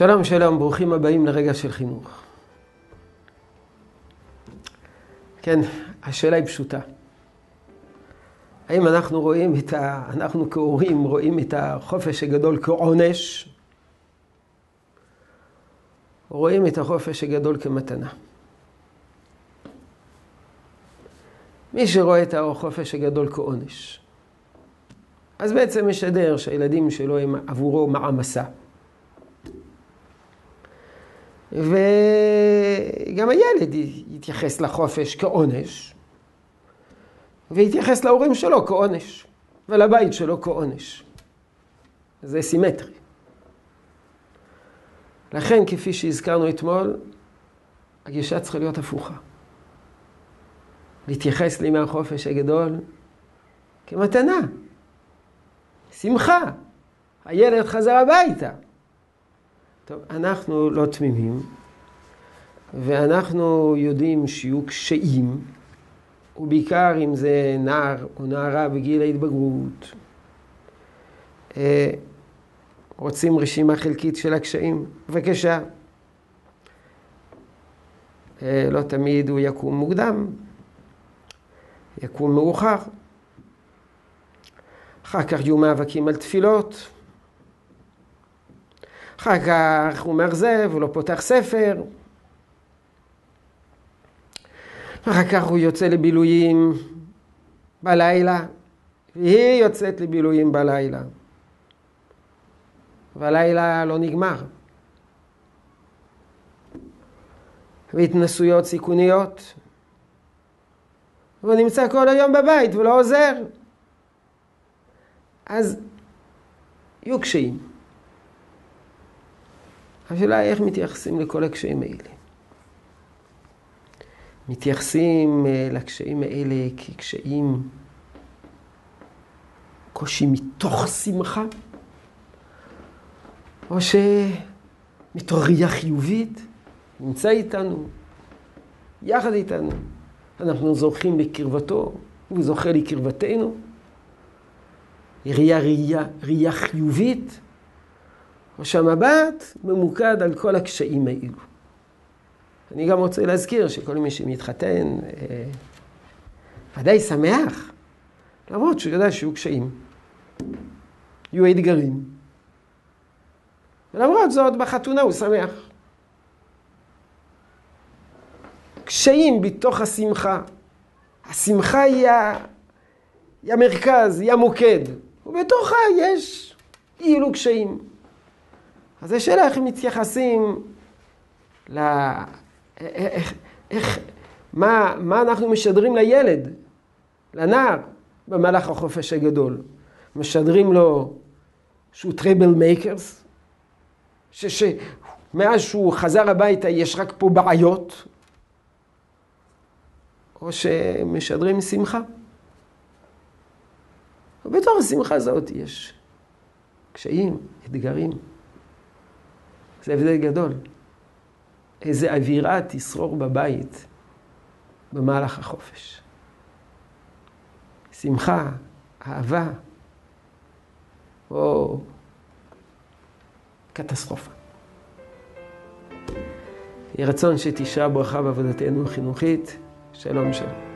שלום, שלום, ברוכים הבאים לרגע של חינוך. כן, השאלה היא פשוטה. האם אנחנו רואים את ה... אנחנו כהורים רואים את החופש הגדול כעונש, רואים את החופש הגדול כמתנה? מי שרואה את החופש הגדול כעונש, אז בעצם משדר שהילדים שלו הם עבורו מעמסה. וגם הילד יתייחס לחופש כעונש, ויתייחס להורים שלו כעונש, ולבית שלו כעונש. זה סימטרי. לכן, כפי שהזכרנו אתמול, הגישה צריכה להיות הפוכה. להתייחס לימי החופש הגדול כמתנה, שמחה. הילד חזר הביתה. טוב, אנחנו לא תמימים, ואנחנו יודעים שיהיו קשיים, ובעיקר אם זה נער או נערה בגיל ההתבגרות. אה, רוצים רשימה חלקית של הקשיים? בבקשה. אה, לא תמיד הוא יקום מוקדם, יקום מאוחר. אחר כך יהיו מאבקים על תפילות. אחר כך הוא מאכזב, הוא לא פותח ספר. אחר כך הוא יוצא לבילויים בלילה, והיא יוצאת לבילויים בלילה. והלילה לא נגמר. והתנסויות סיכוניות. והוא נמצא כל היום בבית ולא עוזר. אז יהיו קשיים. השאלה היא איך מתייחסים לכל הקשיים האלה. מתייחסים אה, לקשיים האלה כקשיים, קושי מתוך שמחה, או שמתוך ראייה חיובית, נמצא איתנו, יחד איתנו. אנחנו זוכים לקרבתו, הוא זוכה לקרבתנו. ראייה, ראייה, ראייה חיובית, שהמבט ממוקד על כל הקשיים האלו. אני גם רוצה להזכיר שכל מי שמתחתן אה, ודאי שמח, למרות שהוא יודע שיהיו קשיים, יהיו אתגרים. ולמרות זאת, בחתונה הוא שמח. קשיים בתוך השמחה. השמחה היא, ה... היא המרכז, היא המוקד. ובתוכה יש אילו קשיים. אז השאלה איך הם מתייחסים ל... איך, איך, מה, מה אנחנו משדרים לילד, לנער, במהלך החופש הגדול? משדרים לו שהוא troublemakers? שמאז שהוא חזר הביתה יש רק פה בעיות? או שמשדרים שמחה? ובתוך השמחה הזאת יש קשיים, אתגרים. זה הבדל גדול. איזה אווירה תשרור בבית במהלך החופש. שמחה, אהבה, או קטסטרופה. יהי רצון שתשרה ברכה בעבודתנו החינוכית. שלום שלום.